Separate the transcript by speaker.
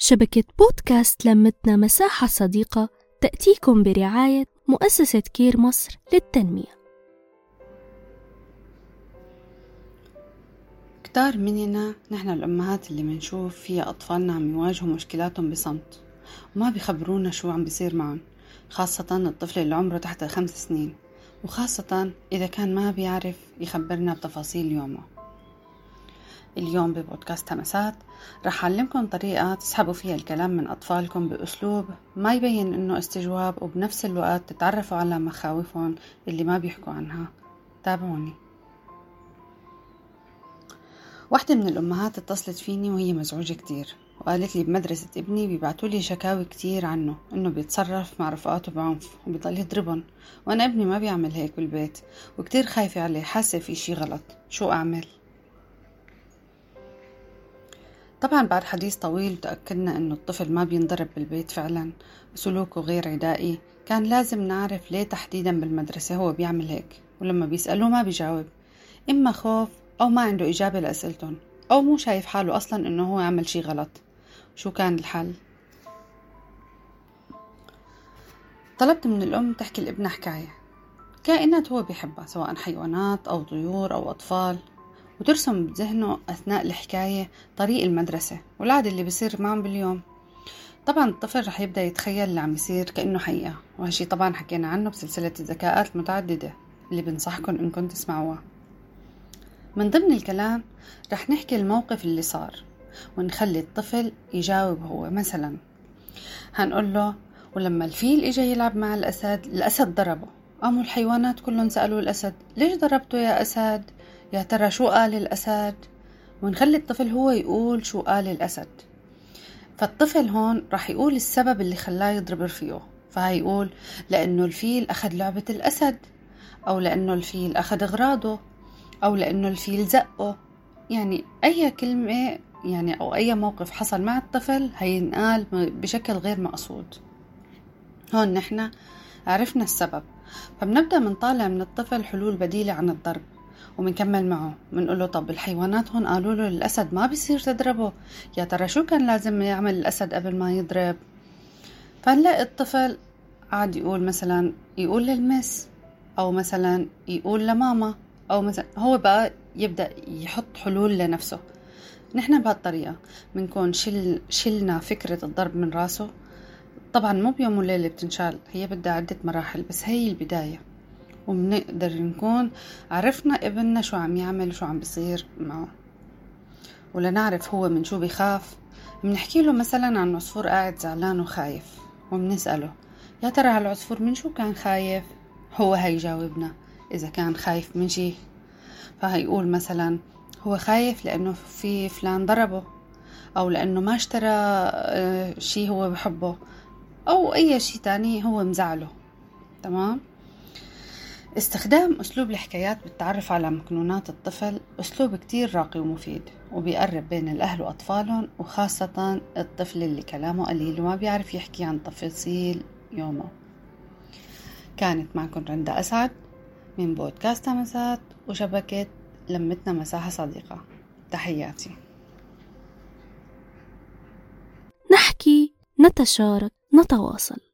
Speaker 1: شبكة بودكاست لمتنا مساحة صديقة تأتيكم برعاية مؤسسة كير مصر للتنمية.
Speaker 2: كتار مننا نحن الأمهات اللي منشوف فيها أطفالنا عم يواجهوا مشكلاتهم بصمت. وما بيخبرونا شو عم بيصير معهم خاصة الطفل اللي عمره تحت خمس سنين وخاصة إذا كان ما بيعرف يخبرنا بتفاصيل يومه. اليوم ببودكاست همسات رح أعلمكم طريقة تسحبوا فيها الكلام من أطفالكم بأسلوب ما يبين إنه استجواب وبنفس الوقت تتعرفوا على مخاوفهم اللي ما بيحكوا عنها. تابعوني. واحدة من الأمهات اتصلت فيني وهي مزعوجة كتير وقالت لي بمدرسة ابني بيبعتوا لي شكاوي كتير عنه إنه بيتصرف مع رفقاته بعنف وبيضل يضربهم وأنا ابني ما بيعمل هيك بالبيت وكتير خايفة عليه حاسة في شي غلط. شو أعمل؟ طبعا بعد حديث طويل تأكدنا أنه الطفل ما بينضرب بالبيت فعلا. سلوكه غير عدائي كان لازم نعرف ليه تحديدا بالمدرسة هو بيعمل هيك ولما بيسألوه ما بيجاوب. إما خوف أو ما عنده إجابة لأسئلتهم أو مو شايف حاله أصلا إنه هو عمل شي غلط. شو كان الحل؟ طلبت من الأم تحكي لابنها حكاية. كائنات هو بيحبها سواء حيوانات أو طيور أو أطفال. وترسم بذهنه أثناء الحكاية طريق المدرسة والعادة اللي بيصير معهم باليوم. طبعا الطفل رح يبدأ يتخيل اللي عم يصير كأنه حقيقة وهالشي طبعا حكينا عنه بسلسلة الذكاءات المتعددة اللي بنصحكم إنكم تسمعوها. من ضمن الكلام رح نحكي الموقف اللي صار ونخلي الطفل يجاوب هو. مثلا هنقول له ولما الفيل اجى يلعب مع الأسد الأسد ضربه. قاموا الحيوانات كلهم سألوا الأسد ليش ضربته يا أسد؟ يا ترى شو قال الأسد؟ ونخلي الطفل هو يقول شو قال الأسد. فالطفل هون راح يقول السبب اللي خلاه يضرب رفيقه. فهيقول لأنه الفيل أخذ لعبة الأسد أو لأنه الفيل أخذ أغراضه أو لأنه الفيل زقه. يعني أي كلمة يعني أو أي موقف حصل مع الطفل هينقال بشكل غير مقصود. هون نحن عرفنا السبب. فبنبدأ منطالع من الطفل حلول بديلة عن الضرب. وبنكمل معه. بنقول له طب الحيوانات هون قالوا له الأسد ما بيصير تضربه. يا ترى شو كان لازم يعمل الأسد قبل ما يضرب؟ فنلاقي الطفل قاعد يقول مثلا يقول للمس أو مثلا يقول لماما أو مثلا هو بقى يبدأ يحط حلول لنفسه. نحن بهالطريقة بنكون شل شلنا فكرة الضرب من راسه. طبعا مو بيوم وليلة بتنشال هي بدها عدة مراحل بس هي البداية. وبنقدر نكون عرفنا ابننا شو عم يعمل وشو عم بيصير معه. ولنعرف هو من شو بيخاف بنحكي له مثلا عن عصفور قاعد زعلان وخايف وبنسأله يا ترى هالعصفور من شو كان خايف؟ هو هيجاوبنا إذا كان خايف من شي. فهيقول مثلا هو خايف لأنه في فلان ضربه أو لأنه ما اشترى آه، شي هو بحبه أو أي شي تاني هو مزعله. تمام؟ استخدام أسلوب الحكايات بالتعرف على مكنونات الطفل أسلوب كتير راقي ومفيد وبيقرب بين الأهل وأطفالهم وخاصة الطفل اللي كلامه قليل وما بيعرف يحكي عن تفاصيل يومه. كانت معكم رندا أسعد من بودكاست همسات وشبكة لمتنا مساحة صديقة. تحياتي.
Speaker 1: نحكي نتشارك نتواصل.